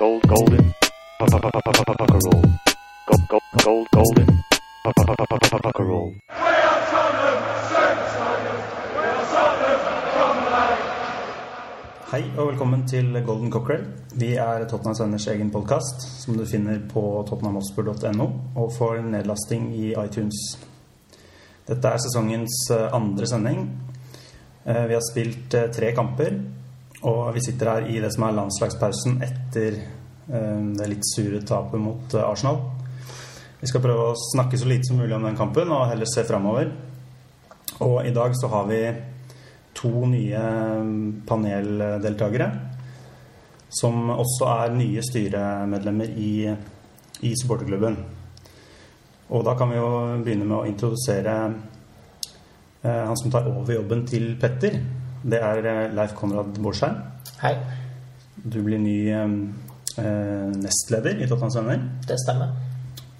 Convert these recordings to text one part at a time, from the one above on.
gold, golden, roll. Gold, gold, gold, golden, roll. Hei og velkommen til Golden Cockerel. Vi er Tottenham Senders egen podkast, som du finner på tottenhamhotspur.no og får nedlasting i iTunes. Dette er sesongens eh, andre sending. Eh, Vi har spilt eh, tre kamper, og vi sitter her i det som er landslagspausen etter eh, det litt sure tapet mot eh, Arsenal. Vi skal prøve å snakke så lite som mulig om den kampen og heller se framover. Og i dag så har vi to nye paneldeltakere. Som også er nye styremedlemmer i, i supporterklubben. Og da kan vi jo begynne med å introdusere eh, han som tar over jobben til Petter. Det er eh, Leif Konrad Borsheim. Hei, Du blir ny eh, eh, nestleder i Tottenham Sønner. det stemmer.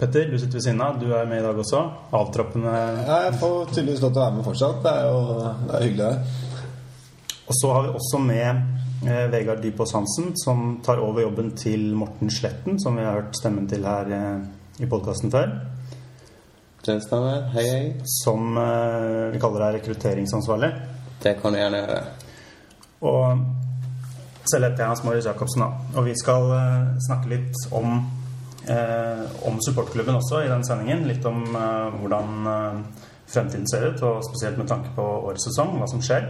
Petter, du sitter ved siden av. Du er med i dag også. Avtroppende. Ja, jeg får tydeligvis lov til å være med fortsatt. Det er jo det er hyggelig. Og så har vi også med eh, Vegard Dypås Hansen, som tar over jobben til Morten Sletten, som vi har hørt stemmen til her eh, i podkasten før. Det stemmer. Hei, hei. Som eh, vi kaller deg rekrutteringsansvarlig. Det kan du gjerne gjøre. Og selv etter jeg Hans Marius Jacobsen, da. Og vi skal eh, snakke litt om, eh, om supportklubben også i den sendingen. Litt om eh, hvordan eh, fremtiden ser ut, og spesielt med tanke på årets sesong, hva som skjer.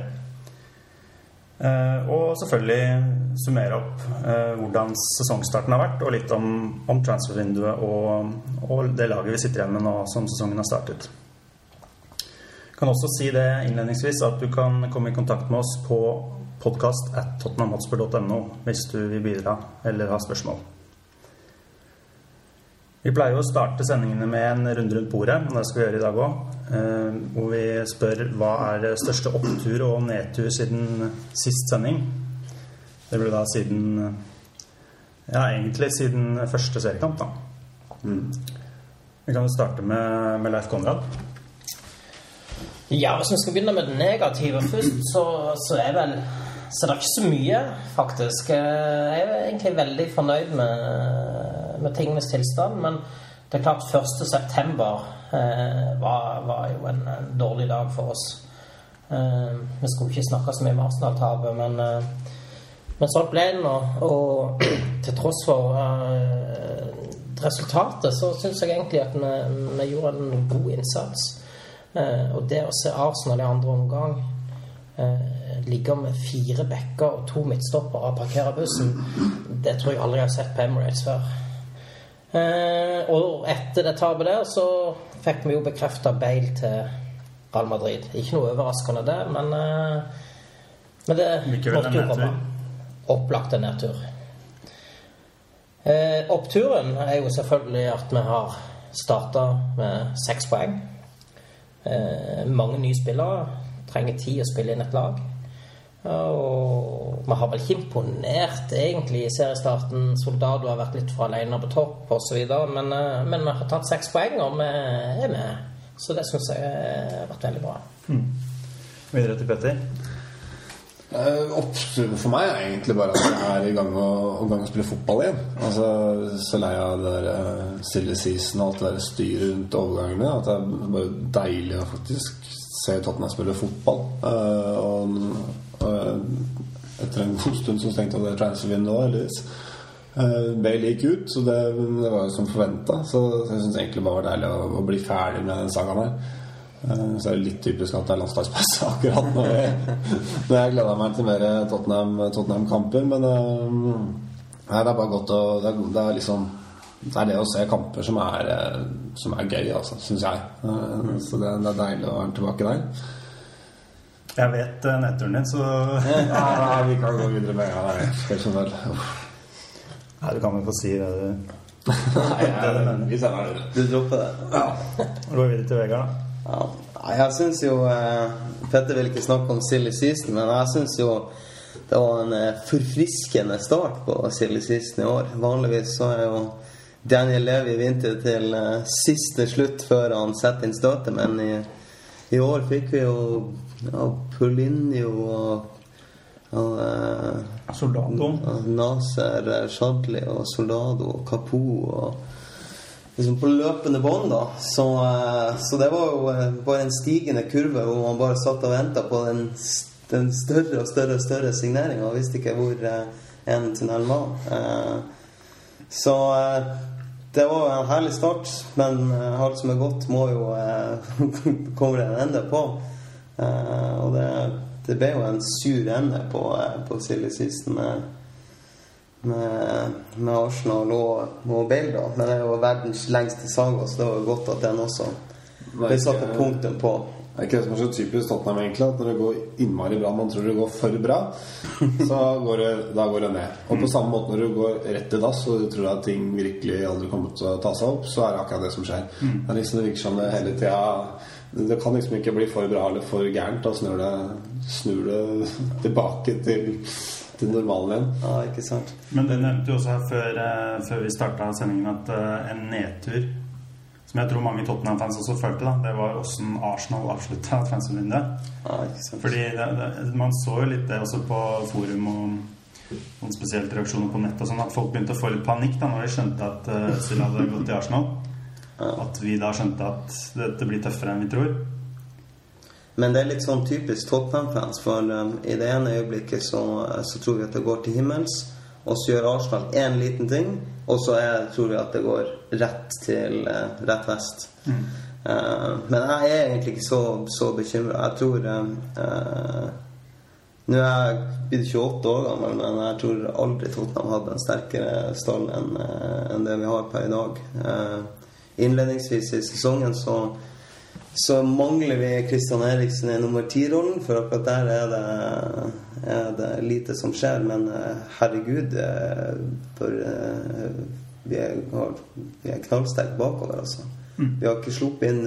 Eh, og selvfølgelig summere opp eh, hvordan sesongstarten har vært, og litt om, om transfervinduet og, og det laget vi sitter igjen med nå som sesongen har startet. Kan også si det innledningsvis at du kan komme i kontakt med oss på podkast at tottenhamhotspur.no hvis du vil bidra eller har spørsmål. Vi pleier å starte sendingene med en runde rundt bordet, og det skal vi gjøre i dag òg. Hvor vi spør hva er største opptur og nedtur siden sist sending. Det blir da siden Ja, egentlig siden første seriekamp, da. Vi kan jo starte med, med Leif Konrad. Ja, hvis vi skal begynne med det negative først, så, så er vel Så det er ikke så mye, faktisk. Jeg er egentlig veldig fornøyd med, med tingenes tilstand, men det er klart 1. september eh, var, var jo en, en dårlig dag for oss. Eh, vi skulle ikke snakke så mye om Arsenal-tapet, men, eh, men sånn ble det nå. Og til tross for eh, resultatet, så syns jeg egentlig at vi, vi gjorde en god innsats. Eh, og det å se Arsenal i andre omgang eh, ligge med fire bekker og to midtstoppere og parkere bussen, det tror jeg aldri jeg har sett på Emirates før. Eh, og etter det tapet der så fikk vi jo bekrefta Bale til Real Madrid. Ikke noe overraskende det, men, men det måtte jo komme. Opplagt en nedtur. Eh, oppturen er jo selvfølgelig at vi har starta med seks poeng. Eh, mange nye spillere. Trenger tid å spille inn et lag. Og vi har vel ikke imponert egentlig i seriestarten. Soldado har vært litt for alene på topp osv. Men, eh, men vi har tatt seks poeng, og vi er med. Så det syns jeg har vært veldig bra. Videre til Petter. Eh, for meg er egentlig bare at jeg er i gang å, å, gang å spille fotball igjen. Altså, Så lei av det der stille season og alt det der styret rundt overgangene. At det er bare deilig å faktisk se Tottenham spille fotball. Eh, og og etter en god stund så stengte det transfervinduet òg, heldigvis. Uh, Bale gikk ut, så det, det var jo som forventa. Så jeg syns egentlig bare det var deilig å, å bli ferdig med den sagaen her. Eh, Så er det litt typisk at det er landslagspause akkurat når jeg, når jeg gleder meg til mer Tottenham- Tottenham-kamper. men eh, nei, det er bare godt å det er, det er liksom det er det å se kamper som er, eh, som er gøy, altså, syns jeg. Så det, det er deilig å være tilbake der. Jeg vet nedturen din, så Ja, nei, vi kan gå videre med ja, nei, vel. Uff. Nei, du kan vel få si det du Nei, jeg, vi sender det. Du dropper det? Gå videre til Vegard, da. Ja. Jeg syns jo eh, Petter vil ikke snakke om silly season, men jeg syns jo det var en eh, forfriskende start på silly season i år. Vanligvis så er jo Daniel Levi vinter til eh, siste slutt før han setter inn støtet, men i, i år fikk vi jo ja, Paulinho og, og eh, Soldado. Naser Shadli og Soldado og Kapo og liksom på løpende bånd, da. Så, eh, så det var jo eh, bare en stigende kurve hvor man bare satt og venta på den, den større og større og større signeringa og visste ikke hvor eh, en tunnel var. Så det var en herlig start, men alt som er godt, må jo komme det en ende på. Og det, det ble jo en sur ende på, på Silje season med, med, Arsenal og, og Bale, da. Men det er jo verdens lengste saga, så det var jo godt at den også ble satt et punktum på. Det er ikke det som er så typisk Tottenham, egentlig. At når det går innmari bra, man tror det går for bra, så går det, da går det ned. Og på samme måte når du går rett til dass og du tror at ting virkelig aldri kommer til å ta seg opp, så er det akkurat det som skjer. Det, er liksom, det virker som det hele tida Det kan liksom ikke bli for bra eller for gærent. Da snur det, snur det tilbake til, til normalen igjen. Ja, ikke sant? Men det nevnte jo også her før, eh, før vi starta sendingen at eh, en nedtur som jeg tror mange Tottenham-fans også følte, da, det var åssen Arsenal avslutta transfervinduet. Ja. Fordi det, det, man så jo litt det også på forum og noen spesielt reaksjoner på nett og sånn, at folk begynte å få litt panikk da når de skjønte at uh, Sylla hadde gått til Arsenal. At vi da skjønte at dette blir tøffere enn vi tror. Men det er litt sånn typisk Tottenham-fans, for um, i det ene øyeblikket så, så tror vi at det går til himmels, og så gjør Arsenal én liten ting, og så er, tror vi at det går rett til uh, rett vest. Eh, men jeg er egentlig ikke så, så bekymra. Jeg tror uh, eh, Nå er jeg blitt 28 år gammel, men jeg tror aldri Tottenham hadde en sterkere stall enn eh, enn det vi har per i dag. Eh, innledningsvis i sesongen så så mangler vi Christian Eriksen i nummer ti-rollen, for akkurat der er det, er det lite som skjer. Men eh, herregud, eh, for eh, vi er, har- vi er knallsterke bakover, altså. Vi har ikke sluppet inn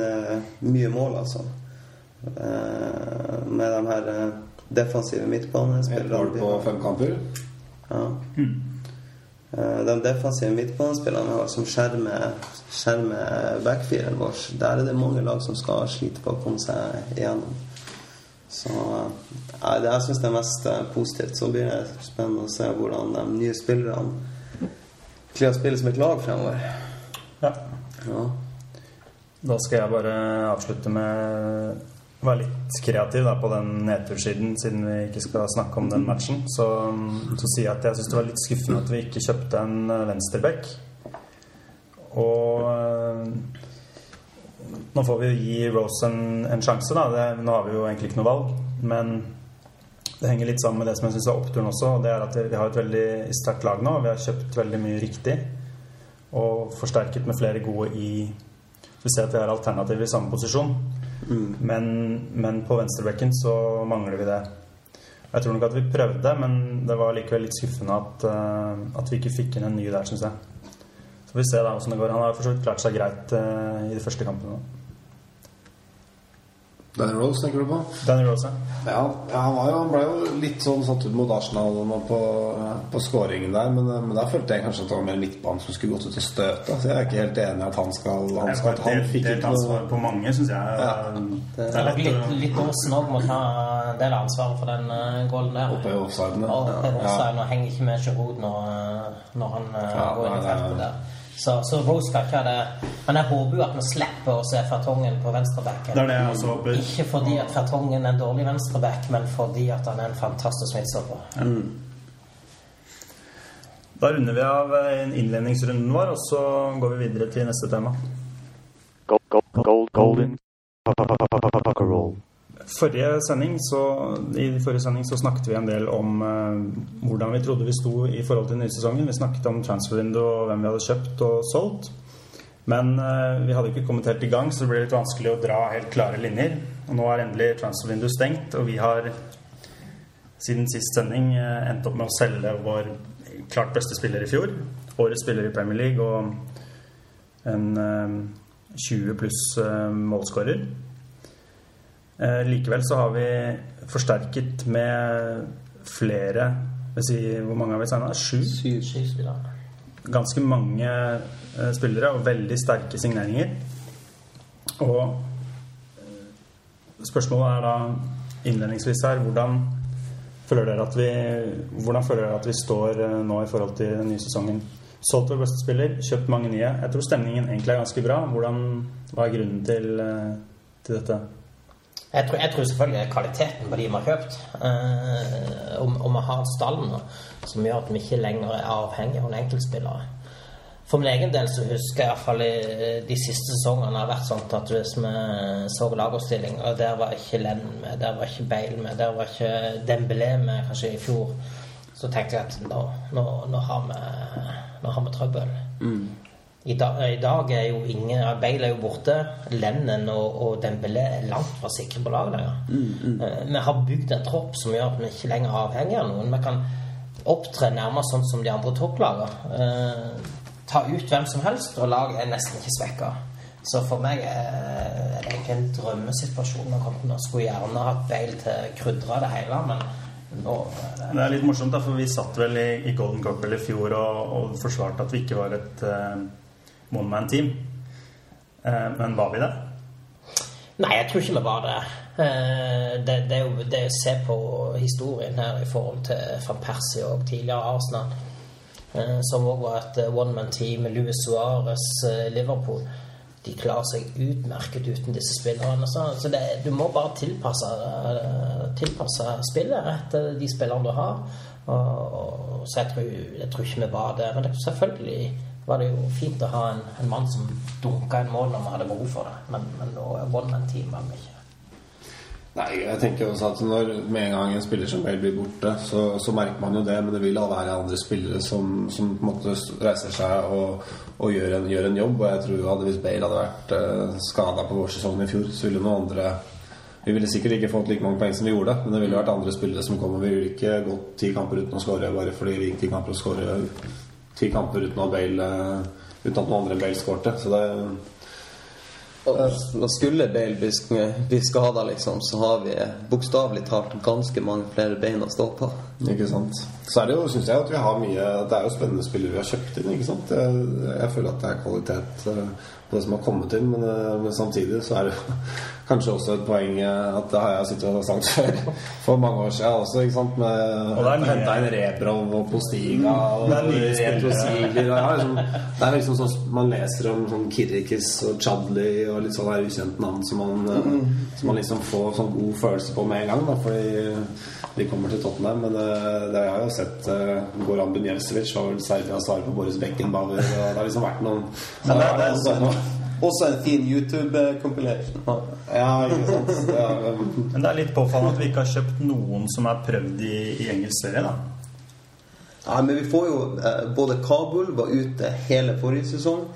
mye mål, altså. Eh, med de her defensive defensive Ett mål midtbanespillerne. på fem kamper. Ja. Eh, De defensive midtbanespillerne som skjermer, skjermer backfiren vår, der er det mange lag som skal slite på å komme seg igjennom. Så eh, det jeg syns det er mest eh, positivt. Så blir det spennende å se hvordan de nye spillerne kler å spille som et lag fremover. Ja. Ja. Da skal jeg bare avslutte med være litt kreativ da, på den nedtursiden, siden vi ikke skal snakke om den matchen. Så, så sier jeg at jeg syns det var litt skuffende at vi ikke kjøpte en eh, venstreback. Og eh, nå får vi jo gi Rose en, en sjanse, da. Det, nå har vi jo egentlig ikke noe valg. Men det henger litt sammen med det som jeg syns er oppturen også. Og det er at vi har et veldig sterkt lag nå. Vi har kjøpt veldig mye riktig. Og forsterket med flere gode i Vi ser at vi har alternativer i samme posisjon. Men, men på venstrebekken så mangler vi det. Jeg tror nok at vi prøvde, men det var likevel litt skuffende at, eh, at vi ikke fikk inn en ny der, syns jeg. Så vi se da hvordan det går. Han har for så vidt klart seg greit eh, i de første kampene. Danny Rose, tenker du på? Danny Rose, Ja, ja han, var jo, han ble jo litt sånn satt ut mot Arsenal på, på scoringen der, men, men der følte jeg kanskje at det var mer midtbanen som skulle gått ut og støte. Så jeg er ikke helt enig i at han skal Han, Det skal, han fikk delt ansvar på mange, syns jeg. Ja. Det er lett Litt, litt Åsen òg må ta en del av ansvaret for den uh, golden der. oppe i offsiden. Og Ja. offside nå henger ikke med Giroud når, eh, når han uh, Ja, går inn i nei, nei, feltet der. Så, så Rose skal ikke ha det. Men jeg håper jo at vi slipper å se Fertongen på venstrebacken. Det er det jeg også håper. Ikke fordi at Fertongen er en dårlig venstreback, men fordi at han er en fantastisk midtstopper. Da runder vi av eh, innledningsrunden vår, og så går vi videre til neste tema. Gold, gold, gold, golden. Pucker roll. Forrige sending, så, I forrige sending så snakket vi en del om eh, hvordan vi trodde vi sto i forhold til nysesongen. Vi snakket om transfervindu og hvem vi hadde kjøpt og solgt. Men eh, vi hadde ikke kommet helt i gang, så det ble litt vanskelig å dra helt klare linjer. Og nå er endelig transfervindu stengt, og vi har siden sist sending eh, endt opp med å selge vår klart beste spiller i fjor. Årets spiller i Premier League og en eh, 20 pluss eh, målskårer. Eh, likevel så har vi forsterket med flere si, Hvor mange har vi signa? Sju? Sju spillere. Ganske mange eh, spillere og veldig sterke signeringer. Og eh, spørsmålet er da innledningsvis her hvordan Føler dere at vi, hvordan føler dere at vi står nå i forhold til den nye sesongen? Solgt vår beste spiller, kjøpt mange nye. Jeg tror stemningen egentlig er ganske bra. Hvordan, hva er grunnen til, til dette? Jeg tror, jeg tror selvfølgelig det er kvaliteten på de vi har kjøpt. Eh, og, og vi har stallen nå, som gjør at vi ikke lenger er avhengig av en enkeltspillere. For min egen del så husker jeg i hvert fall i de siste sesongene har vært sånn at hvis vi så lagoppstilling, og der var ikke Lenn med, der var ikke Bale med, der var ikke Dembélé med kanskje i fjor, så tenkte jeg at nå, nå, nå, har, vi, nå har vi trøbbel. I, da, I dag er jo ingen Bale er jo borte. Lennon og, og Dembélé er langt fra sikre på laget lenger. Eh, Vi har bygd en tropp som gjør at vi ikke lenger er avhengig av noen. Vi kan opptre nærmest sånn som de andre topplagene. Eh, ta ut hvem som helst, og lag er nesten ikke svekka. Så for meg er det egentlig en drømmesituasjon. Nå Nå skulle gjerne hatt Bale til å krydre det hele, men nå det Det er litt morsomt, da, for vi satt vel i, i Golden Cup i fjor og, og forsvarte at vi ikke var et uh, one man team. Eh, men var vi det? Nei, jeg tror ikke vi var det. Eh, det, det er jo det å se på historien her i forhold til van Persie og tidligere Arsenal, eh, som òg var et one man team, Louis Suárez, eh, Liverpool. De klarer seg utmerket uten disse spillerne. Så, det, du må bare tilpasse, tilpasse spillet etter de spillerne du har. Og, og, så jeg tror, jeg tror ikke vi var det. Men det, selvfølgelig var det jo fint å ha en, en mann som dunka en mål når vi hadde behov for det. Men, men one man team var vi ikke. Nei, jeg tenker også at når med en gang en spiller som Bale blir borte, så, så merker man jo det, men det vil da være andre spillere som, som på en måte reiser seg og, og gjør, en, gjør en jobb. Og jeg tror at hvis Bale hadde vært uh, skada på vårsesongen i fjor, så ville noen andre Vi ville sikkert ikke fått like mange poeng som vi gjorde, men det ville vært andre spillere som kom. Og vi ville ikke gått ti kamper uten å skåre bare fordi vi gikk ti kamper og skåre ti kamper uten at Bale uh, Uten at noen andre Bale skårte. Så det og skulle Bale bli, bli skada, liksom, så har vi bokstavelig talt ganske mange flere bein å stå på. Ikke sant. Så er det jo, synes jeg at vi har mye Det er jo spennende spillere vi har kjøpt inn. ikke sant? Jeg, jeg føler at det er kvalitet eh, på det som har kommet inn, men, eh, men samtidig så er det kanskje også et poeng eh, at det har jeg sittet og sagt før for mange år siden også, ikke sant? Med henta inn Rebrov og Postiga og. Retrosigler. og Ja, liksom, det er liksom sånn man leser om sånn Kirikis og Chadli og litt sånn der ukjente navn som man, mm. som man liksom får sånn god følelse på med en gang. Da, fordi de kommer til Tottenham. Men det har jeg jo sett uh, Goran Bunjelsevic var vel Serbia svarer på Boris Beckenbauer. Og det har liksom vært noen Men det, det er også, også, også en fin YouTube-compilation. Ja, ikke sant. Um, Men det er litt påfallende at vi ikke har kjøpt noen som er prøvd i, i engelsk serie. da. Ja, men vi får jo eh, Både Kabul var ute hele forrige sesong.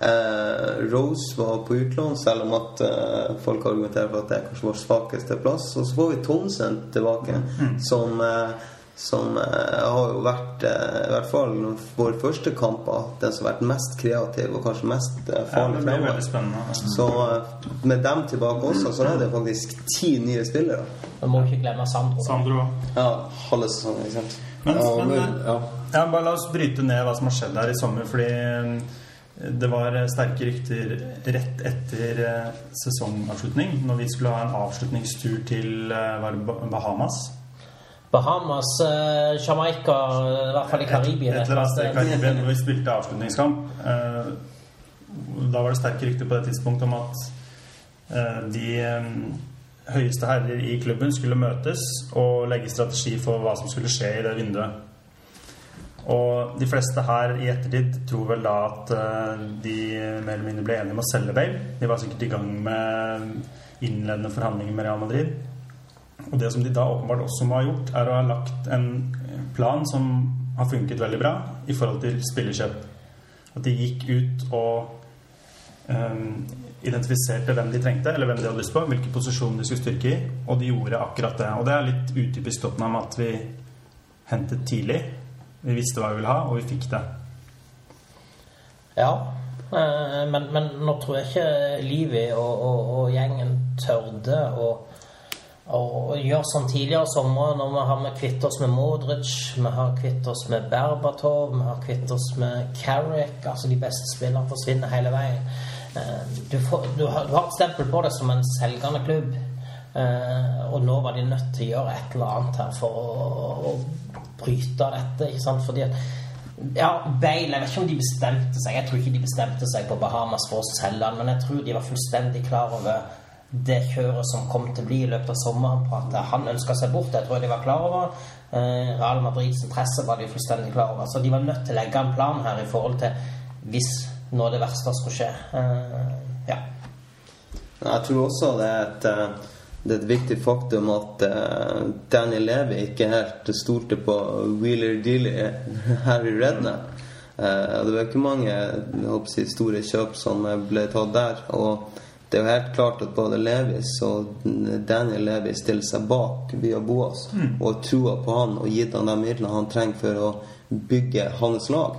Eh, Rose var på utlån, selv om at eh, folk argumenterer for at det er kanskje vår svakeste plass. Og så får vi Townsend tilbake, som eh, som eh, har jo vært, eh, i hvert fall vår første kamp, av den som har vært mest kreativ og kanskje mest eh, Ja, det blir fremover. spennende. Så eh, med dem tilbake også, så er det faktisk ti nye spillere. Man må ikke glemme Sandro. Sandro Ja, halve sesongen, ikke sant. Men, ja, men, ja. ja, bare la oss bryte ned hva som har skjedd her i sommer. Fordi det var sterke rykter rett etter sesongavslutning, når vi skulle ha en avslutningstur til Bahamas. Bahamas, uh, Jamaica, i hvert fall i Karibien. Et eller annet sted i Karibien hvor vi spilte avslutningskamp. Uh, Da var det sterke rykter på det tidspunktet om at uh, de um, høyeste herrer i klubben skulle møtes og legge strategi for hva som skulle skje i det vinduet. Og de fleste her i ettertid tror vel da at eh, de mer eller mindre ble enige om å selge Bale. De var sikkert i gang med innledende forhandlinger med Real Madrid. Og det som de da åpenbart også må ha gjort, er å ha lagt en plan som har funket veldig bra i forhold til spillerkjøp. At de gikk ut og um, identifiserte hvem de trengte, eller hvem de hadde lyst på, hvilken posisjon de skulle styrke i, og de gjorde akkurat det. Og det er litt utypisk Tottenham at vi hentet tidlig. Vi visste hva vi ville ha, og vi fikk det. Ja, eh, men, men nå tror jeg ikke Livi og, og, og gjengen tørde å, å gjør som tidligere somre, når vi har kvitt oss med Modric, vi har kvitt oss med Berbatov, vi har kvitt oss med Carrick Altså de beste spillerne forsvinner hele veien. Eh, Du, får, du, har, du har et stempel på det som en selgende klubb. Eh, og nå var de nødt til å gjøre et eller annet her for å, å bryte dette. ikke sant? Fordi at ja, Bale Jeg vet ikke om de bestemte seg. Jeg tror ikke de bestemte seg på Bahamas for å selge han, men jeg tror de var fullstendig klar over det kjøret som kom til å bli i løpet av sommeren, på at han ønska seg bort. Jeg tror de var klar over. Eh, Real Madrids interesse var de fullstendig klar over. Så de var nødt til å legge en plan her i forhold til hvis nå det verste skulle skje. Eh, ja. Jeg tror også det er et, eh, det er et viktig faktum at uh, Daniel Levy ikke helt stolte på Wheeler Dealer, Harry Redknapp. Uh, Det var ikke mange jeg håper store kjøp som ble tatt der. Og det er jo helt klart at både Levis og Daniel Levis stiller seg bak Via Boas og troa på han og gitt han de midlene han trenger for å bygge hans lag.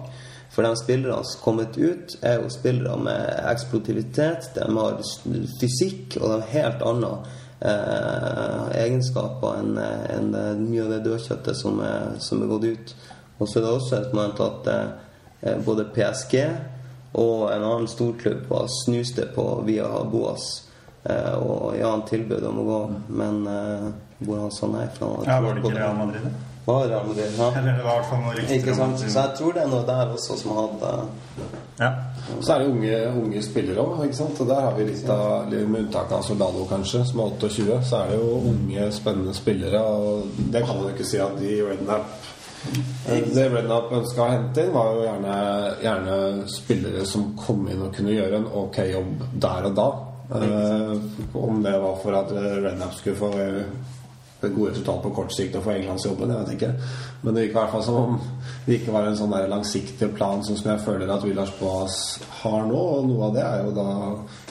For de spillerne som har kommet ut, er jo spillere med eksplosivitet, de har fysikk, og de har helt andre eh, egenskaper enn en, mye av det dødkjøttet som er, som er gått ut. Og så er det også et moment at eh, både PSG og en annen storklubb har snuste på via Boas. Eh, og ja, han tilbød om å gå, men eh, hvor han sa nei. For han Ja, Var det ikke Real Madrid? Var det Real Madrid, ja. Eller det var i hvert fall noe rykter Ikke sant? Så jeg tror det er noe der også som hadde Ja. Så er det unge, unge spillere òg, ikke sant. Og der har vi litt av Med unntak av Soldado, kanskje, som er 28, så er det jo unge, spennende spillere. Og det kan man jo ikke si at de Rednap Det Rednap ønska å hente inn, var jo gjerne, gjerne spillere som kom inn og kunne gjøre en ok jobb der og da. Eh, om det var for at Rednap skulle få eh, gode resultater på kort sikt og få Englandsjobben, jeg vet ikke. Men det virker i hvert fall som om det ikke var en sånn der langsiktig plan som jeg føler at Villars Boas har nå. Og noe av det er jo da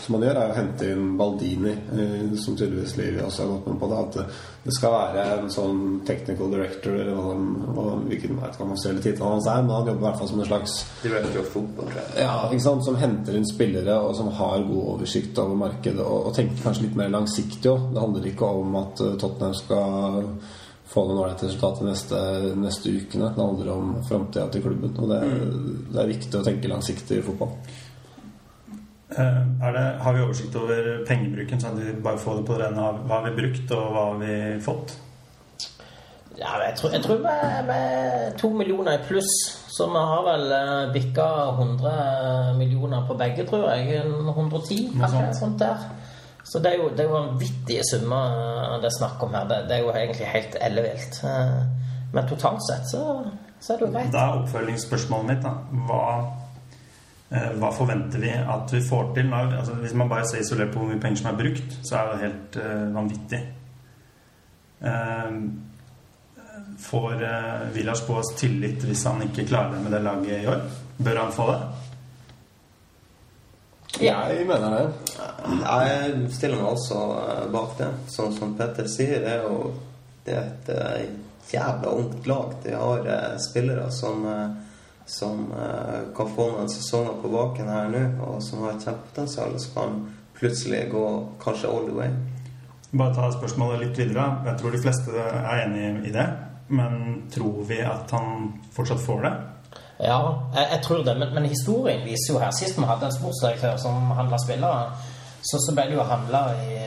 som man gjør, er å hente inn Baldini, eh, som tydeligvis Livi også har gått med på. det, At det skal være en sånn technical director, eller hva de, og hvilken vet hva man ser tittelen hans er, men han jobber i hvert fall som en slags Director of football, ja, ikke sant? Som henter inn spillere og som har god oversikt over markedet. Og, og tenker kanskje litt mer langsiktig òg. Det handler ikke om at eh, Tottenham skal få noen ålreite resultater neste, neste ukene. Det handler om framtida til klubben. Og det, det er viktig å tenke langsiktig i fotball. Eh, det, har vi oversikt over pengebruken, sånn at vi bare får det på det rene? Hva har vi brukt, og hva har vi fått? Ja, jeg tror, jeg tror med, med to millioner i pluss, så vi har vel eh, bikka 100 millioner på begge, tror jeg. 110, kanskje. sånt. der. Så det er jo, det er jo vanvittige summer eh, det er snakk om her. Det, det er jo egentlig helt ellevilt. Eh, Men totalt sett så, så er det jo greit. Da er oppfølgingsspørsmålet mitt da. Hva, hva forventer vi at vi får til? Når, altså, hvis man bare ser isolert på hvor mye penger som er brukt, så er det helt uh, vanvittig. Uh, får uh, på Boas tillit hvis han ikke klarer det med det laget i år? Bør han få det? Ja. Jeg mener det. Jeg stiller meg også eh, bak det. Sånn som Petter sier, det er jo det er et eh, jævla ungt lag. De har eh, spillere som, eh, som eh, kan få noen sesonger på baken her nå, og som har et kjempepotensial, og som kan plutselig gå kanskje all the way. Bare ta spørsmålet litt videre. Jeg tror de fleste er enig i det. Men tror vi at han fortsatt får det? Ja, jeg, jeg tror det. Men, men historien viser jo her Sist vi hadde en sportsdirektør som handla spillere, så, så ble det jo handla i,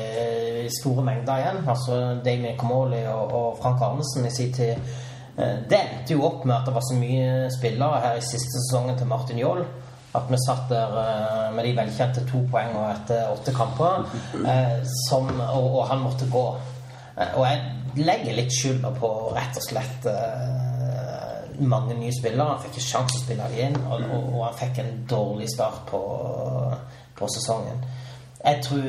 i store mengder igjen. Altså Damien Comoli og, og Frank Arnesen i sin tid. Eh, Det endte jo opp med at det var så mye spillere her i siste sesongen til Martin Joll at vi satt der eh, med de velkjente to poengene etter åtte kamper, eh, som, og, og han måtte gå. Og jeg legger litt skylda på rett og slett mange nye spillere. Han fikk ikke sjanse å spille inn, og, og, og han fikk en dårlig start på, på sesongen. Jeg tror,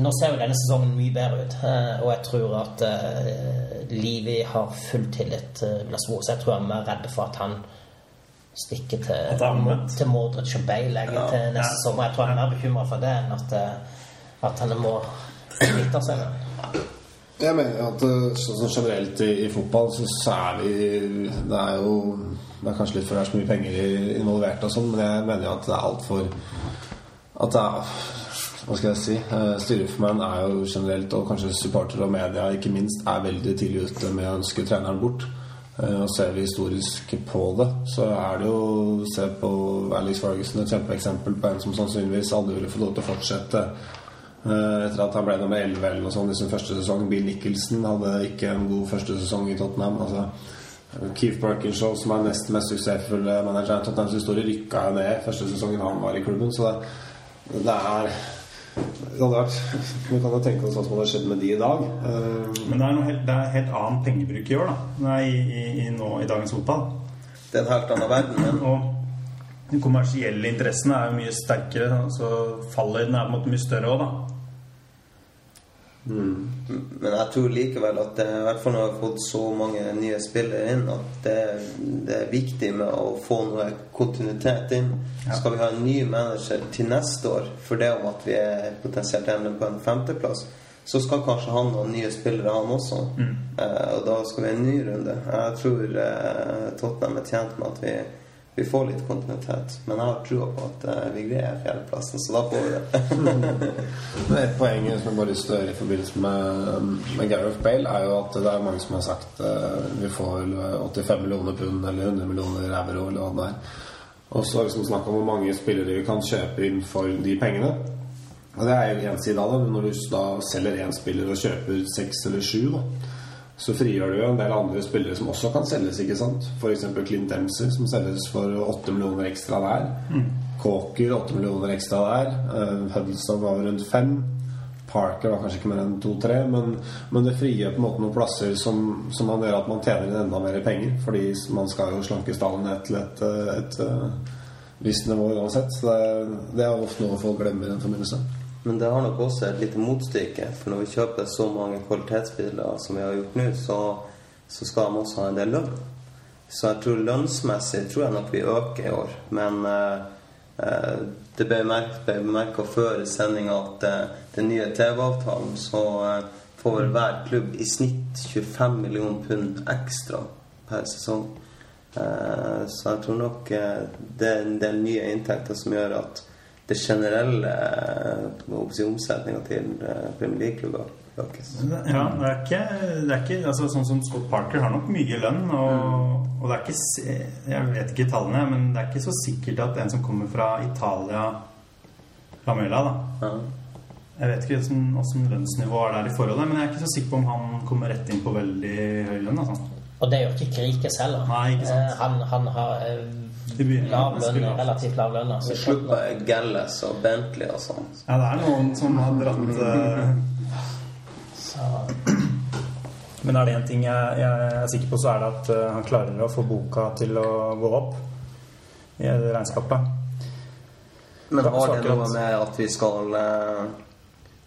Nå ser jo denne sesongen mye bedre ut, eh, og jeg tror at uh, Livi har full tillit til Vlasvos. Jeg tror han er redd for at han stikker er til, til Mordrich og Bale ja. til neste Ja. sommer. Jeg tror han er mer bekymra for det enn at, eh, at han må kvitte seg med Jeg mener at eh, sånn generelt i, i fotball, så, særlig Det er jo Det er kanskje litt for det er så mye penger involvert og sånn, men jeg mener jo at det er altfor At det er Hva skal jeg si? eh, Styreformann er jo generelt, og kanskje supportere og media ikke minst, er veldig tidlig ute med å ønske treneren bort. Eh, Og ser vi historisk på det, så er det jo Se på Alex Ferguson, et kjempeeksempel på en som sannsynligvis aldri ville få lov til å fortsette Eh, Etter at han ble nummer 11 eller noe sånt i sin første sesong. Bill Nicholson hadde ikke en god første sesong i Tottenham. Altså, Keith Parkinshaw, som er nest mest suksessfulle manager i Tottenhams historie, rykka ned første sesongen han var i klubben. Så det, det er det hadde vært Vi kan jo tenke oss hva som hadde skjedd med de i dag. Eh, Men det er, noe helt, det er helt annen pengebruk i år, da. Nei, i, i, i, nå, i dagens fotball. Det er en helt annen verden. Men Og de kommersielle interessene er jo mye sterkere, så fallhøyden er på en måte mye større òg, da. Men jeg tror likevel at det, i hvert fall når vi har fått så mange nye spillere inn, at det, det er viktig med å få noe kontinuitet inn. Ja. Skal vi ha en ny manager til neste år, for det om at vi er potensielt ender på en femteplass, så skal kanskje han ha nye spillere, han også. Eh, og da skal vi ha en ny runde. Jeg tror eh, Tottenham er tjent med at vi, vi får litt kontinuitet. Men jeg har trua på at eh, vi greier fjerdeplassen, så da får vi det. Men Et poeng som jeg bare lyst i forbindelse med, med Gareth Bale, er jo at det er mange som har sagt uh, vi får 85 millioner pund eller 100 millioner euro eller hva det er. Og så er det liksom snakk om hvor mange spillere vi kan kjøpe inn for de pengene. Og det er jo én side av det, når du da selger én spiller og kjøper seks eller sju, da, så frigjør du jo en del andre spillere som også kan selges, ikke sant? F.eks. Clint Dempsey, som selges for 8 millioner ekstra der. Kåker, 8 millioner ekstra der. Uh, Huddleston var rundt 5. Parker var kanskje ikke mer enn 2-3, men, men det frigjør på en måte noen plasser som, som man gjør at man tjener inn enda mer penger. Fordi man skal jo slanke stallen ned til et, et, et, eh, visst nivå uansett. Så det, det er ofte noe folk glemmer i den forbindelse. Men det har nok også et lite motstykke. For når vi kjøper så mange kvalitetsbiler som vi har gjort nå, så, så skal de også ha en del lønn. Så jeg tror lønnsmessig tror jeg nok vi øker i år. Men eh, eh, det ble bemerka før sendinga at eh, den nye TV-avtalen så eh, får hver klubb i snitt 25 millioner pund ekstra per sesong. Eh, så jeg tror nok eh, det er en del nye inntekter som gjør at det generelle si, omsetninga til eh, Premier League-klubber økes. Ja, det er ikke, det er ikke altså, Sånn som Scott Parker har nok mye lønn, og, og det er ikke Jeg vet ikke tallene, men det er ikke så sikkert at en som kommer fra Italia Lamella, da Ja. Jeg vet ikke hvordan lønnsnivået er der i forholdet, men jeg er ikke så sikker på om han kommer rett inn på veldig høy lønn. Altså. Og det gjør ikke Krikes heller. Nei, ikke sant. Eh, Han, han har eh, Det begynner lav ganske relativt lav lønn. Altså. Så slipper jeg Galles og Bentley og sånn. Ja, det er noen som har dratt eh, Så, Men er det én ting jeg, jeg er sikker på, så er det at eh, han klarer å få boka til å gå opp i det regnskapet. Men har det noe med at vi skal, eh,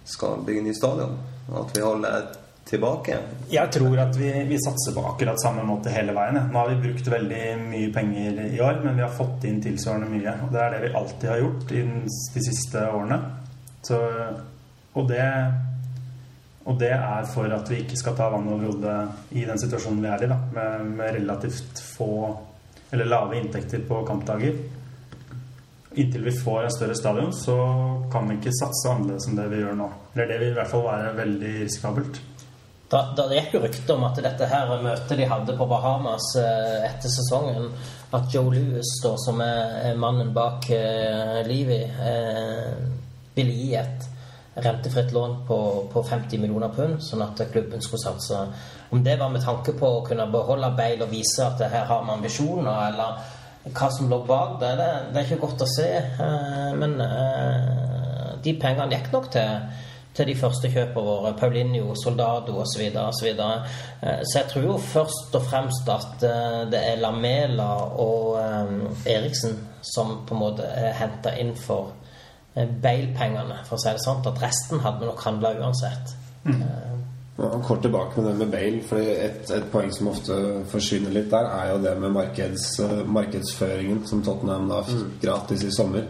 skal bygge ny stadion? At vi holder tilbake? Jeg tror at vi, vi satser på akkurat samme måte hele veien. Nå har vi brukt veldig mye penger i år, men vi har fått inn tilsvarende mye. Og det er det vi alltid har gjort i de siste årene. Så, og, det, og det er for at vi ikke skal ta vann over hodet i den situasjonen vi er i, da, med, med relativt få eller lave inntekter på kampdager. Inntil vi får en større stadion, så kan vi ikke satse annerledes enn det vi gjør nå. Eller det vil i hvert fall være veldig risikabelt. Da, da det gikk jo rykte om at dette her møtet de hadde på Bahamas eh, etter sesongen At Joe Lewis, da, som er er mannen bak eh, Levi, eh, ville gi et rentefritt lån på, på 50 millioner pund, sånn at klubben skulle satse. Om det var med tanke på å kunne beholde Bale og vise at her har vi ambisjoner, eller hva som lå bak det, det, det er ikke godt å se. Eh, men eh, de pengene gikk nok til, til de første kjøpene våre. Paulinho, Soldado osv. Så, videre. Eh, så jeg tror jo først og fremst at eh, det er Lamela og eh, Eriksen som på en måte er henta inn for Bale-pengene, for å si det sånn. At resten hadde vi nok handla uansett. Mm. Ja, Kort tilbake med det med Bale. Fordi et, et poeng som ofte forsvinner litt der, er jo det med markeds, markedsføringen som Tottenham da fikk gratis i sommer.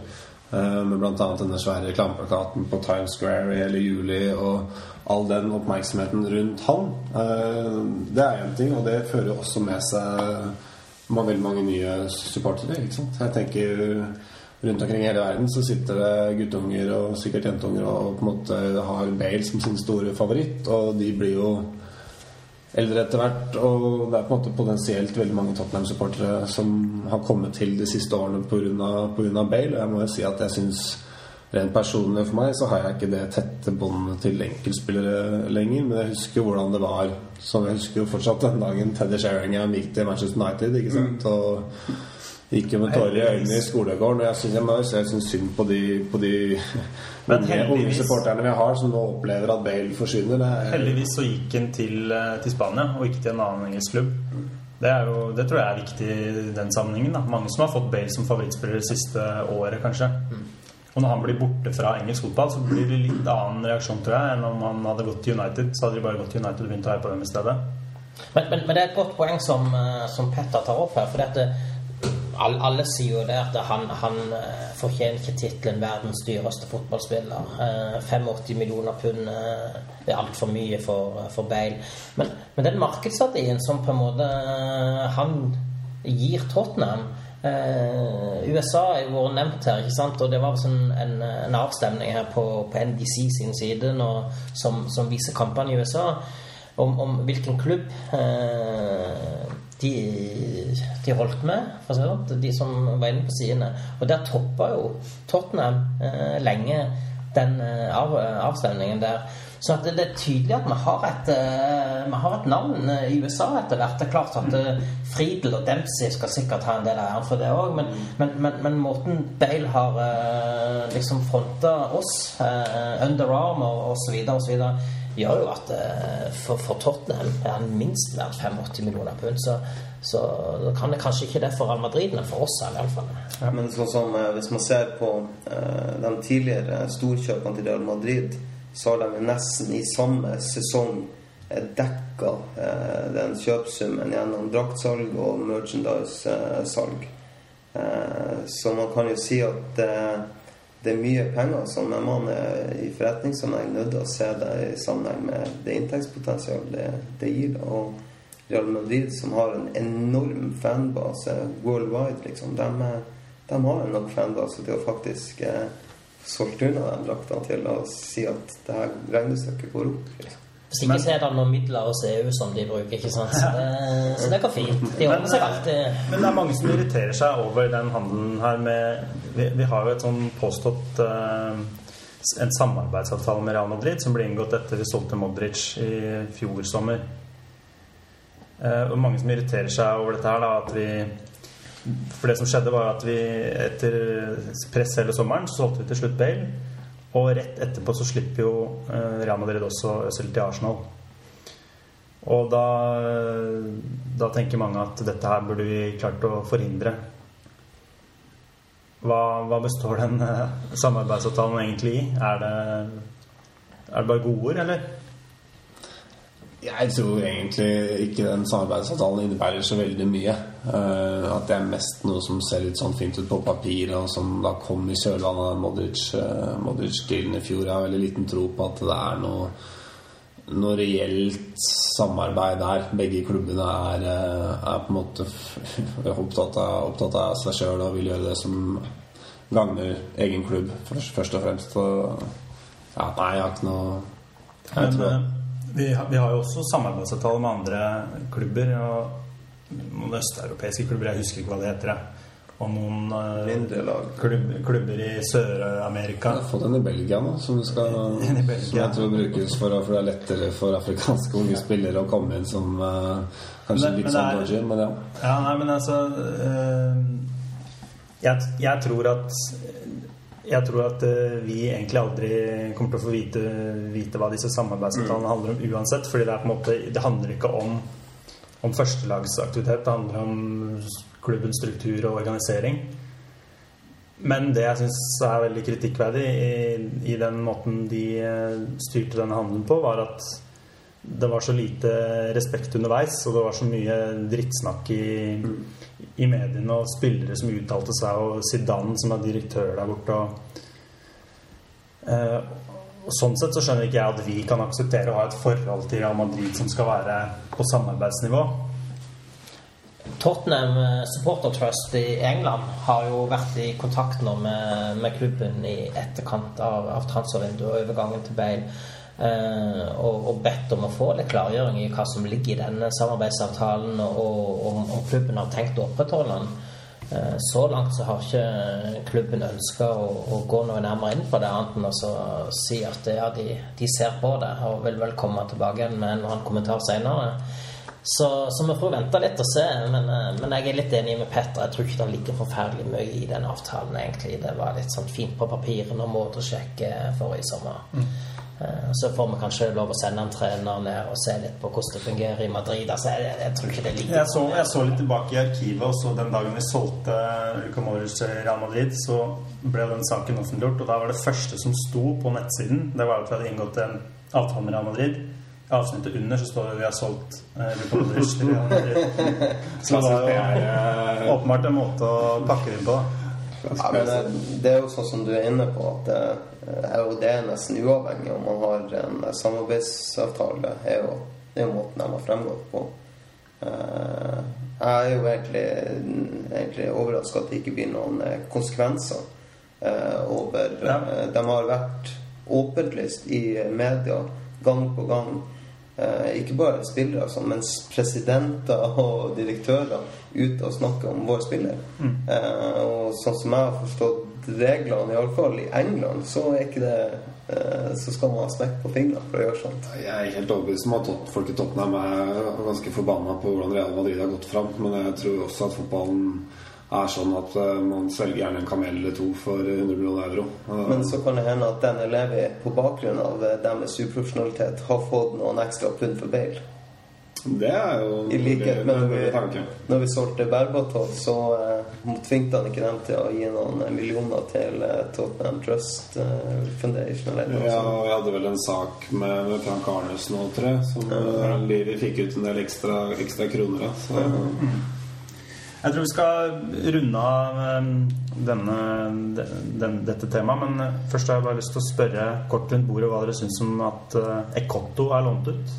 Eh, Med bl.a. denne svære reklameplakaten på Times Square i hele juli og all den oppmerksomheten rundt han. Eh, Det er én ting, og det fører jo også med seg veldig mange nye supportere. Jeg tenker Rundt omkring i hele verden så sitter det guttunger og sikkert jentunger og på en måte har Bale som sin store favoritt, og de blir jo eldre etter hvert. Og det er på en måte potensielt veldig mange Tottenham-supportere som har kommet til de siste årene pga. Bale. Og jeg må jo si at jeg syns rent personlig for meg så har jeg ikke det tette båndet til enkeltspillere lenger. Men jeg husker hvordan det var. Som jeg husker jo fortsatt den dagen Teddy Sheringham gikk til Manchester United. ikke sant? Og gikk jo med tårer i øynene i skolegården. Og jeg syns synd på de, på de Men unge, supporterne vi har, som nå opplever at Bale forsvinner. Det er, Heldigvis så gikk han til, eh, til Spania og ikke til en annen engelsk klubb. Det, er jo, det tror jeg er viktig i den sammenhengen. Da. Mange som har fått Bale som favorittspiller det siste året, kanskje. Og når han blir borte fra engelsk fotball, så blir det litt annen reaksjon, tror jeg, enn om han hadde gått til United. Så hadde de bare gått til United og begynt å heie på dem i stedet. Men, men, men det er et godt poeng som, eh, som Petter tar opp her. For det, alle, alle sier jo det at han, han eh, fortjener ikke tittelen 'verdens dyreste fotballspiller'. Eh, 85 millioner pund eh, er altfor mye for, for Bale. Men, men den markedsverdien som på en måte eh, han gir Tottenham eh, USA har jo vært nevnt her, ikke sant? og det var sånn en, en avstemning her på, på NBC sin side nå, som, som viser kampene i USA om, om hvilken klubb eh, de, de holdt med, si sånn, de som var inne på sidene. Og der toppa jo Tottenham eh, lenge den eh, av, avstemningen der. Så det, det er tydelig at vi har et, eh, vi har et navn eh, i USA etter hvert. Det er klart at eh, Friedel og Dempsey skal sikkert ha en del av æren for det òg, men, men, men, men måten Bale har eh, liksom fronta oss, Under Armour osv., osv., gjør jo at eh, for, for Tottenham er han minst verdt 85 millioner pund. Så, så da kan det kanskje ikke det for Real Madrid, men for oss er det ja, Men sånn som eh, hvis man ser på eh, de tidligere storkjøpene til Real Madrid, så har de nesten i samme sesong dekka den kjøpsummen gjennom draktsalg og merchandise-salg. Så man kan jo si at det er mye penger som er man er i forretningssammenheng nødt til å se det i sammenheng med det inntektspotensialet det, det gir. Og Real Madrid, som har en enorm fanbase worldwide, liksom, de, er- de har en nok fanbase til å faktisk eh, solgt unna de draktene til å si at det her regnestykket går opp. Liksom. Hvis ikke så er det noen midler hos EU som de bruker, ikke sant. Så det, så det går fint. De ordner seg alltid. Men det er mange som irriterer seg over den handelen her med Vi, vi har jo et sånn påstått uh, en samarbeidsavtale med Real Madrid som ble inngått etter vi solgte Modric i fjor sommer. Uh, og mange som irriterer seg over dette her, da, at vi For det som skjedde, var at vi etter press hele sommeren så solgte vi til slutt Bale. Og rett etterpå så slipper jo eh, Real Madrid også Øzil til Arsenal. Og da, da tenker mange at dette her burde vi klart å forhindre. Hva, hva består den eh, samarbeidsavtalen egentlig i? Er det, er det bare godord, eller? Jeg tror egentlig ikke den samarbeidsavtalen innebærer så veldig mye. Eh, at det er mest noe som ser litt sånn fint ut på papiret, og som da kom i kjølvannet av Modric, uh, Modric-dealen i fjor. Jeg har veldig liten tro på at det er noe, noe reelt samarbeid der. Begge klubbene er, eh, er på en måte opptatt av, opptatt av seg sjøl og vil gjøre det som gagner egen klubb, først, først og fremst. Og, ja, nei, jeg har ikke noe jeg tror, vi, har- vi har jo også samarbeidsavtale med andre klubber. Og noen østeuropeiske klubber, jeg husker ikke hva det heter. Og noen eh, klubb, klubber i Sør-Amerika. Jeg har fått en i Belgia nå, som, skal, i Belgia. som jeg tror brukes for, for det er lettere for afrikanske unge spillere å komme inn som eh, kanskje Men- litt sånn dodgy, men ja. Ja, nei, men altså eh, jeg, jeg tror at jeg tror at eh, vi egentlig aldri kommer til å få vite, vite hva disse samarbeidsavtalene handler om uansett. fordi det, er på en måte, det handler ikke om, om førstelagsaktivitet. Det handler om klubbens struktur og organisering. Men det jeg syns er veldig kritikkverdig i, i den måten de eh, styrte denne handelen på, var at det var så lite respekt underveis, og det var så mye drittsnakk i, i mediene, og spillere som uttalte seg, og Zidane som er direktør der borte. Og, eh, og sånn sett så skjønner ikke jeg at vi kan akseptere å ha et forhold til Real Madrid som skal være på samarbeidsnivå. Tottenham eh, Supporter Trust i England har jo vært i kontakt nå med, med klubben i etterkant av, av transfervinduet og overgangen til Bale. Eh, og, og bedt om å få litt klargjøring i hva som ligger i denne samarbeidsavtalen, og om, klubben har tenkt å opprettholde den. Eh, Så langt så har ikke klubben ønska å, å gå noe nærmere inn på det, annet enn å si at ja, de, de ser på det og vil vel komme tilbake med en eller annen kommentar senere. Så, så vi får vente litt og se. Men, eh, men jeg er litt enig med Petter. Jeg tror ikke det ligger forferdelig mye i den avtalen, egentlig. Det var litt sånn fint på papiret når sjekke forrige sommer. Eh, Så får vi kanskje lov å sende en trener ned og se litt på hvordan det fungerer i Madrid. Altså, jeg, jeg tror ikke det ligger Jeg så, jeg så litt tilbake i arkivet, og så den dagen vi solgte Luca Modric til Real Madrid, så ble den saken offentliggjort, og da var det første som sto på nettsiden, det var at vi hadde inngått en avtale med Real Madrid. I avsnittet under så står det at vi har solgt eh, Luka Modric til Real Madrid. Så det var jo åpenbart en måte å pakke det inn på. Ja, men det, er jo sånn som du er inne på, at det, er jo, det er nesten uavhengig om man har en samarbeidsavtale. Det er jo, det er jo måten de har fremgått på. Eh, Jeg er jo egentlig, egentlig overraska at det ikke blir noen eh, konsekvenser eh, over Ja. eh, De har vært åpenlyst i media gang på gang. Eh, ikke bare spillere, altså, men presidenter og direktører ute og snakker om våre spillere. Eh, og sånn som jeg har forstått reglene, iallfall i England, så er ikke det eh, Så skal man ha smekk på fingrene for å gjøre sånt. Jeg er helt overbevist om at folk i Tottenham er ganske forbanna på hvordan Real Madrid har gått fram. Men jeg tror også at fotballen er sånn at eh, man svelger gjerne en kamel eller to for 100 millioner euro. Eh, Men så kan det hende at den eleven på bakgrunn av eh, deres uprofesjonalitet har fått noen ekstra pund for bail? Det er jo I likhet med når vi, når vi solgte Berbatov, så eh, tvingte han ikke dem til å gi noen millioner til eh, Tottenham Trust eh, Foundation eller noe Ja, og jeg hadde vel en sak med, med Frank Arnes nå, tror jeg, som eh, Livi fikk ut en del ekstra, ekstra kroner av. Så Jeg tror vi skal runde av eh, denne, den, dette temaet, men eh, først har jeg bare lyst til å spørre kort rundt bordet hva dere syns om at eh, Ekotto er lånt ut.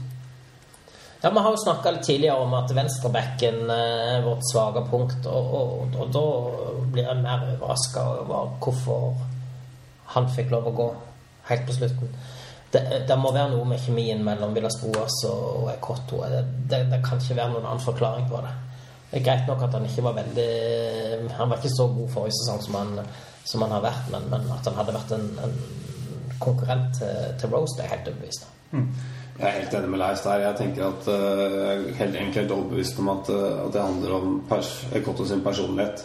Ja, Vi har jo snakka litt tidligere om at venstrebacken er vårt svake punkt. Og, og, og da blir jeg mer overraska over hvorfor han fikk lov å gå helt på slutten. Det, det må være noe med kjemien mellom Villas Boas og Ekotto. Det, det, det kan ikke være noen annen forklaring på det. Det er greit nok at han ikke var veldig Han var ikke så god forrige sesong som han, som han har vært, men, men at han hadde vært en, en konkurrent til, til Rose, det er helt overbevist mm. Jeg er helt enig med Leif der. Jeg tenker at eh, jeg er helt egentlig overbevist om at, uh, at det handler om pers sin personlighet.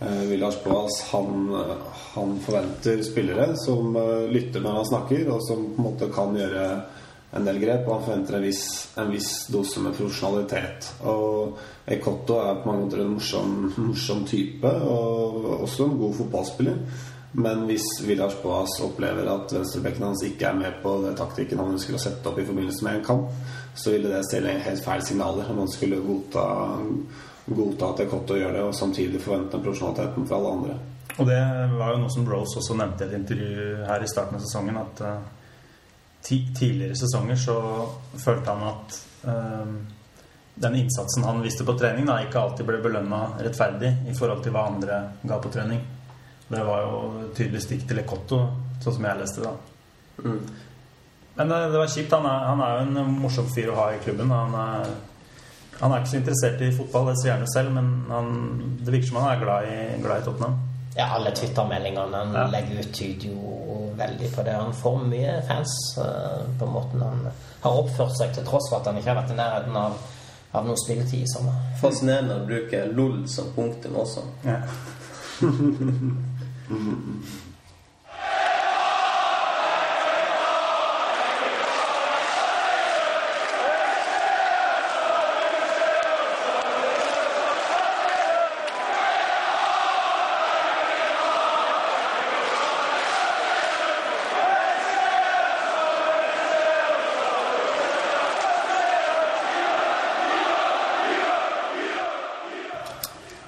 Uh, Villas Boas han, eh, han forventer spillere som eh, lytter når han snakker, og som på en måte kan gjøre en del grep. Og han forventer en viss, en viss dose med profesjonalitet. Og Ekotto er på mange måter en morsom, morsom type, og også en god fotballspiller. Men hvis Villars Boas opplever at venstrebekken hans ikke er med på det taktikken han ønsker å sette opp i forbindelse med en kamp, så ville det stille helt feil signaler om han skulle godta, godta at Ekotto gjør det, og samtidig forvente den profesjonaliteten fra alle andre. Og det var jo noe som Rose også nevnte i et intervju her i starten av sesongen, at eh, tidligere sesonger så følte han at eh, den innsatsen han viste på trening, da, ikke alltid ble belønna rettferdig i forhold til hva andre ga på trening. Det var jo tydelig stikk til Ekotto, sånn som jeg leste det. da. Men det, det var kjipt. Han er, han er jo en morsom fyr å ha i klubben. Han er, han er ikke så interessert i fotball, det sier han jo selv, men han, det virker som han er glad i, glad i Tottenham. Ja, alle Twitter-meldingene han Ja. legger ut, tyder jo veldig på det. Han får mye fans uh, på måten han har oppført seg, til tross for at han ikke har vært i nærheten av, av noe spilletid i sommer. Fascinerende å bruke LOL som punktum også. Ja.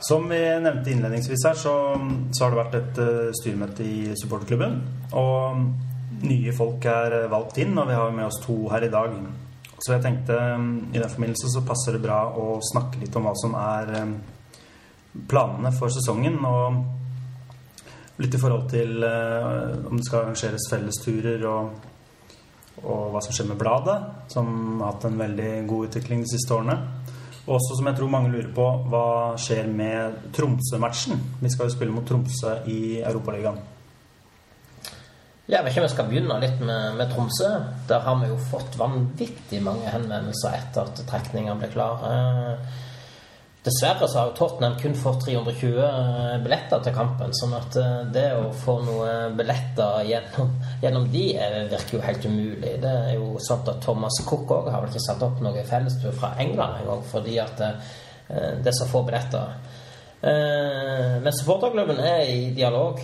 Som vi nevnte innledningsvis her, så, så har det vært et uh, styremøte i supporterklubben. Og nye folk er uh, valgt inn, og vi har med oss to her i dag. Så jeg tenkte um, i den forbindelse så passer det bra å snakke litt om hva som er um, planene for sesongen. Og litt i forhold til uh, om det skal arrangeres fellesturer og, og hva som skjer med bladet, som har hatt en veldig god utvikling de siste årene. Også som jeg tror mange lurer på, hva skjer med Tromsø-matchen? Vi skal jo spille mot Tromsø i Europaligaen. Jeg vet ikke om jeg skal begynne litt med, med Tromsø. Der har vi jo fått vanvittig mange henvendelser etter at trekningen ble klar. Eh, dessverre så har Tottenham kun fått 320 billetter til kampen. Sånn at eh, det å få noen billetter gjennom, gjennom de eh, virker jo helt umulig. Det er jo sånn at Thomas Cook òg har vel ikke satt opp noe fellestur fra England engang fordi at det, det er så få billetter. Eh, men supporterklubben er i dialog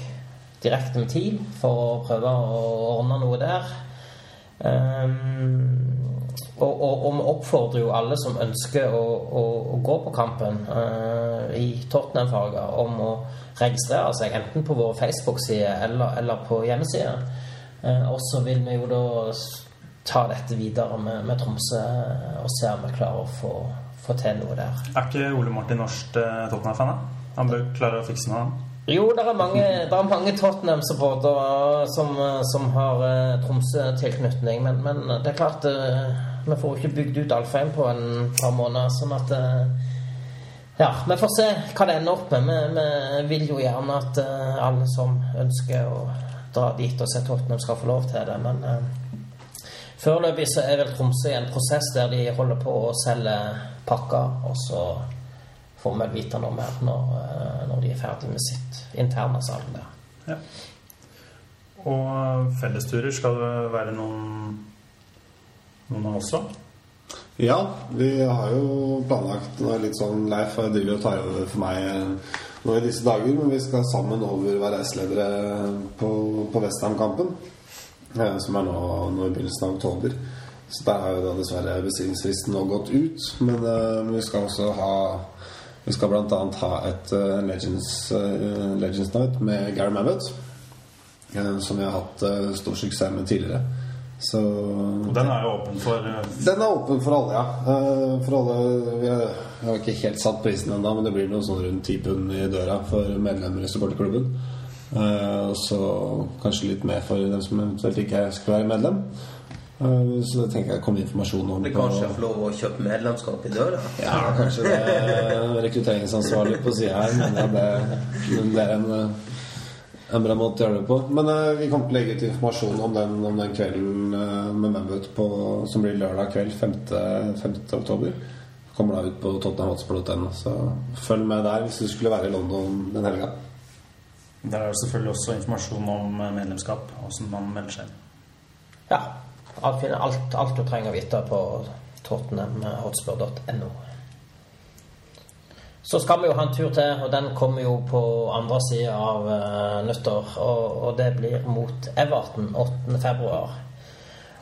direkte med TIL for å prøve å ordne noe der. Og, og, og vi oppfordrer jo alle som ønsker å, å, å gå på kampen uh, i Tottenham-farger, om å registrere seg enten på vår Facebook-side eller, eller på hjemmeside. Uh, og så vil vi jo da ta dette videre med, med Tromsø og se om vi klarer å få, få til noe der. Er ikke Ole Martin Norst uh, Tottenham-fan? Han bør klare å fikse noe, han. Jo, det er mange, mange Tottenham-supportere som, som har eh, Tromsø-tilknytning, men, men det er klart eh, Vi får jo ikke bygd ut Alfheim på en par måneder, sånn at eh, Ja, vi får se hva det ender opp med. Vi, vi vil jo gjerne at eh, alle som ønsker å dra dit og se Tottenham, skal få lov til det, men eh, Foreløpig så er vel Tromsø i en prosess der de holder på å selge pakker, og så får vi vite noe mer når, eh, når de er ferdig med sitt interne salg der. Ja. Og fellesturer skal det være noen noen av oss òg. Ja, vi har jo planlagt Nå er litt sånn Leif driver og tar over for meg eh, nå i disse dager, men vi skal sammen over være reiseledere på, på Westham-kampen, eh, som er nå, nå i begynnelsen av oktober. Så der har jo da dessverre bestillingsfristen nå gått ut, men uh, vi skal også ha vi skal bl.a. ha et uh, Legends, uh, Legends Night med Gary Mabbott, som vi har hatt stor suksess med tidligere. Så Og den er jo åpen for eh, den er åpen for alle, ja. Eh, For alle Vi har ikke helt satt prisen ennå, men det blir noe sånn rundt 10 pund i døra for medlemmer i supporterklubben. Eh, Og så kanskje litt mer for dem som eventuelt ikke skal være medlem. Eh, Så det tenker jeg kommer informasjon om Det på kanskje få lov å kjøpe medlemskap i døra? Ja, kanskje det er rekrutteringsansvarlig på sida her, men det, men det er en, en bra måte å gjøre det på. Men uh, vi kommer til å legge ut informasjon om den, om den kvelden uh, med Membet på, som blir lørdag kveld 5. 5. oktober. Kommer da ut på tottenhamhotspur.no, så følg med der hvis du skulle være i London den helga. Der er det selvfølgelig også informasjon om eh, medlemskap, åssen man melder seg inn. Ja. Alt, alt, alt du trenger å vite på tottenhamhotspur.no. Så skal vi jo ha en tur til, og den kommer jo på andre sida av uh, nyttår. Og, og det blir mot Everton 8. februar.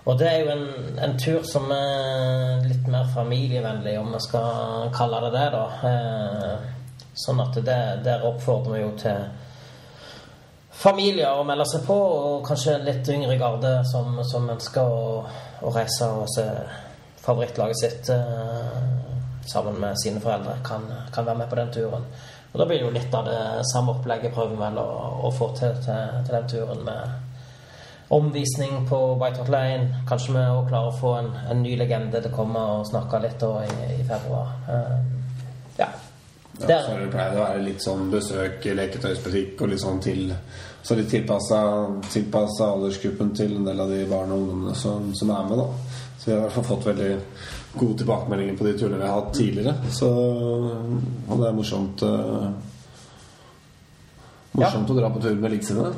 Og det er jo en, en tur som er litt mer familievennlig, om vi skal kalle det det, da. Uh, sånn at det, der oppfordrer vi jo til familier å melde seg på, og kanskje litt yngre garde som, som ønsker å, å reise og se favorittlaget sitt eh, sammen med sine foreldre, kan, kan være med på den turen. Og da blir det jo litt av det samme opplegget prøver vi vel å, å få til, til til den turen med omvisning på White Hot Lane. Kanskje vi òg klarer å få en, en ny legende til å komme og snakke litt da i, i februar. Uh, ja. Ja, Der- så det pleier å være litt sånn besøk, leketøysbutikk og litt sånn til Så de tilpassa tilpassa aldersgruppen til en del av de barna og ungdommene som, som er med, da. Så vi har i hvert fall fått veldig gode tilbakemeldinger på de turene vi har hatt tidligere. Så Og det er morsomt uh, Morsomt å dra på tur med likesinnede.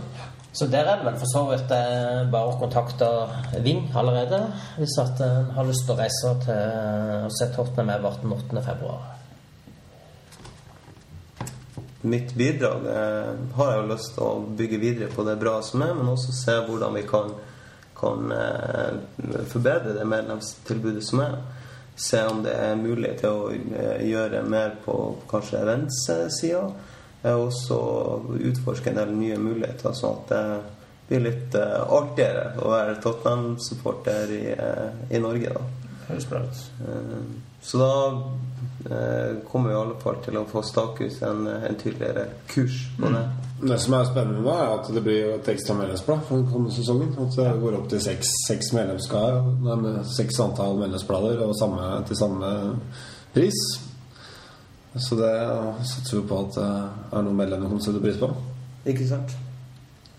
Så der er det vel for så vidt eh, bare å kontakte Ving allerede hvis at en har lyst til å reise til og se Tottenham Everton 8. februar. Mitt bidrag eh, har jeg jo lyst til å bygge videre på det bra som er, men også se hvordan vi kan, kan eh, forbedre det medlemstilbudet som er. Se om det er mulig til å eh, gjøre mer på kanskje events-sida. Eh, Og så utforske en del nye muligheter, sånn at det blir litt eh, artigere å være Tottenham-supporter i, i Norge. da. Høres bra ut. Så da kommer vi i alle fall til å få stake ut en, en tydeligere kurs på det. Det som er spennende nå, er at det blir et ekstra medlemsblad for den kommende sesongen. At det går opp til seks, seks medlemskap, med seks antall medlemsblader og samme, til samme pris. Så det satser vi på at det er noen medlemmer som setter pris på. Ikke sant?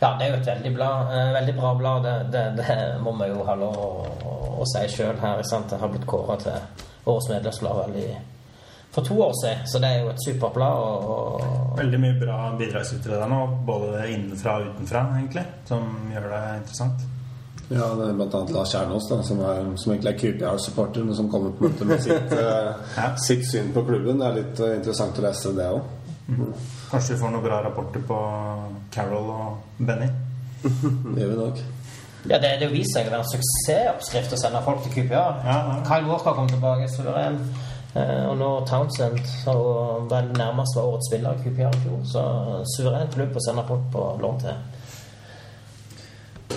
Ja, det er jo et veldig, blad, eh, veldig bra blad. Det, det, det må vi jo ha lov å, å, å si sjøl her. ikke sant? Det har blitt kåra til årets medlemsblad veldig i- for to år siden, så det er jo et superblad. Og, og Veldig mye bra bidragsytere der nå, både innenfra og utenfra, egentlig, som gjør det interessant. Ja, det er annet Lars Kjernås, da, som, er, som egentlig er QPR-supporter, men som kommer på en med sitt, eh, Ja. sitt syn på klubben. Det er litt eh, interessant å lese det òg. Kanskje vi får noen bra rapporter på Carol og Benny. Det gjør vi nok. ja, det, det viser seg å være en suksessoppskrift å sende folk til QPR. Ja, ja. Kyle Walker kom tilbake suveren. Eh, Og nå Townsend, som vel nærmest var årets spiller i QPR i fjor. Så suveren klubb å sende folk på lån til.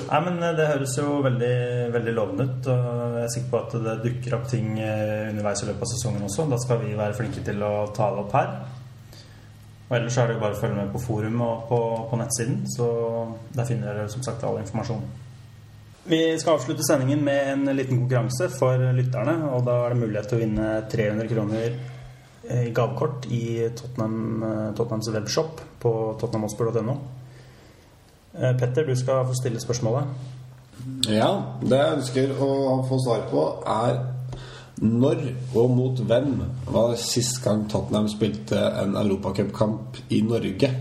Nei, men eh, Det høres jo veldig, veldig lovende ut. og Jeg er sikker på at det dukker opp ting eh, underveis i løpet av sesongen også. Da skal vi være flinke til å ta det opp her. Og Ellers er det jo bare å følge med på forum og på, på nettsiden. Så der finner dere som sagt all informasjon. Vi skal avslutte sendingen med en liten konkurranse for lytterne. Og da er det mulighet til å vinne 300 kroner eh, i gavekort i Tottenham, eh, Tottenhams webshop på tottenhamhotspur.no. Eh, Petter, du skal få stille spørsmålet. Ja, det jeg ønsker å få svar på, er når og mot hvem var sist gang Tottenham spilte en europacupkamp i Norge?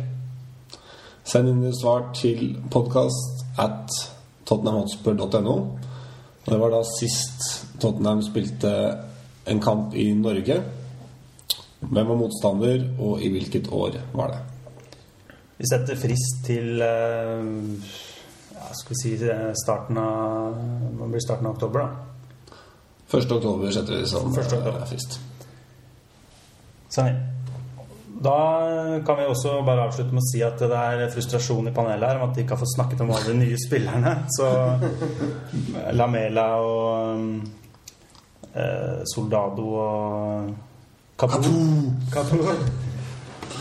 Send inn ditt svar til podkast at tottenhamhotspur.no. Det var da sist Tottenham spilte en kamp i Norge. Hvem var motstander, og i hvilket år var det? Vi setter frist til eh, ja, skal vi si starten av det blir starten av oktober, da. 1. oktober setter vi som 1. eh, frist. Sånn inn. Da kan vi også bare avslutte med å si at det er frustrasjon i panelet her om at de ikke har fått snakket om alle de nye spillerne. Så Lamela og eh, Soldado og.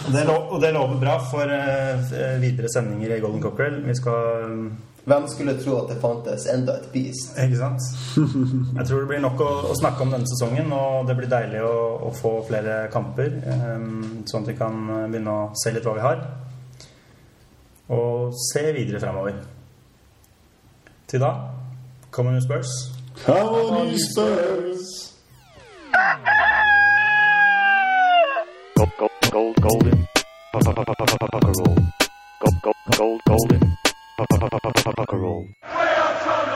Og det, og det lover bra for eh, videre sendinger i Golden Cockerel. Vi skal Hvem skulle tro at det fantes enda et beast? Ikke sant? Jeg tror det blir nok å, å snakke om denne sesongen, og det blir deilig å, å få flere kamper, Um, sånn at vi kan begynne å se litt hva vi har. Og se videre fremover. Til da Come on, Spurs. Come on, Spurs! Gold, gold, gold, golden. Gold, gold, gold, golden. Pucker roll. Way out, Tottenham!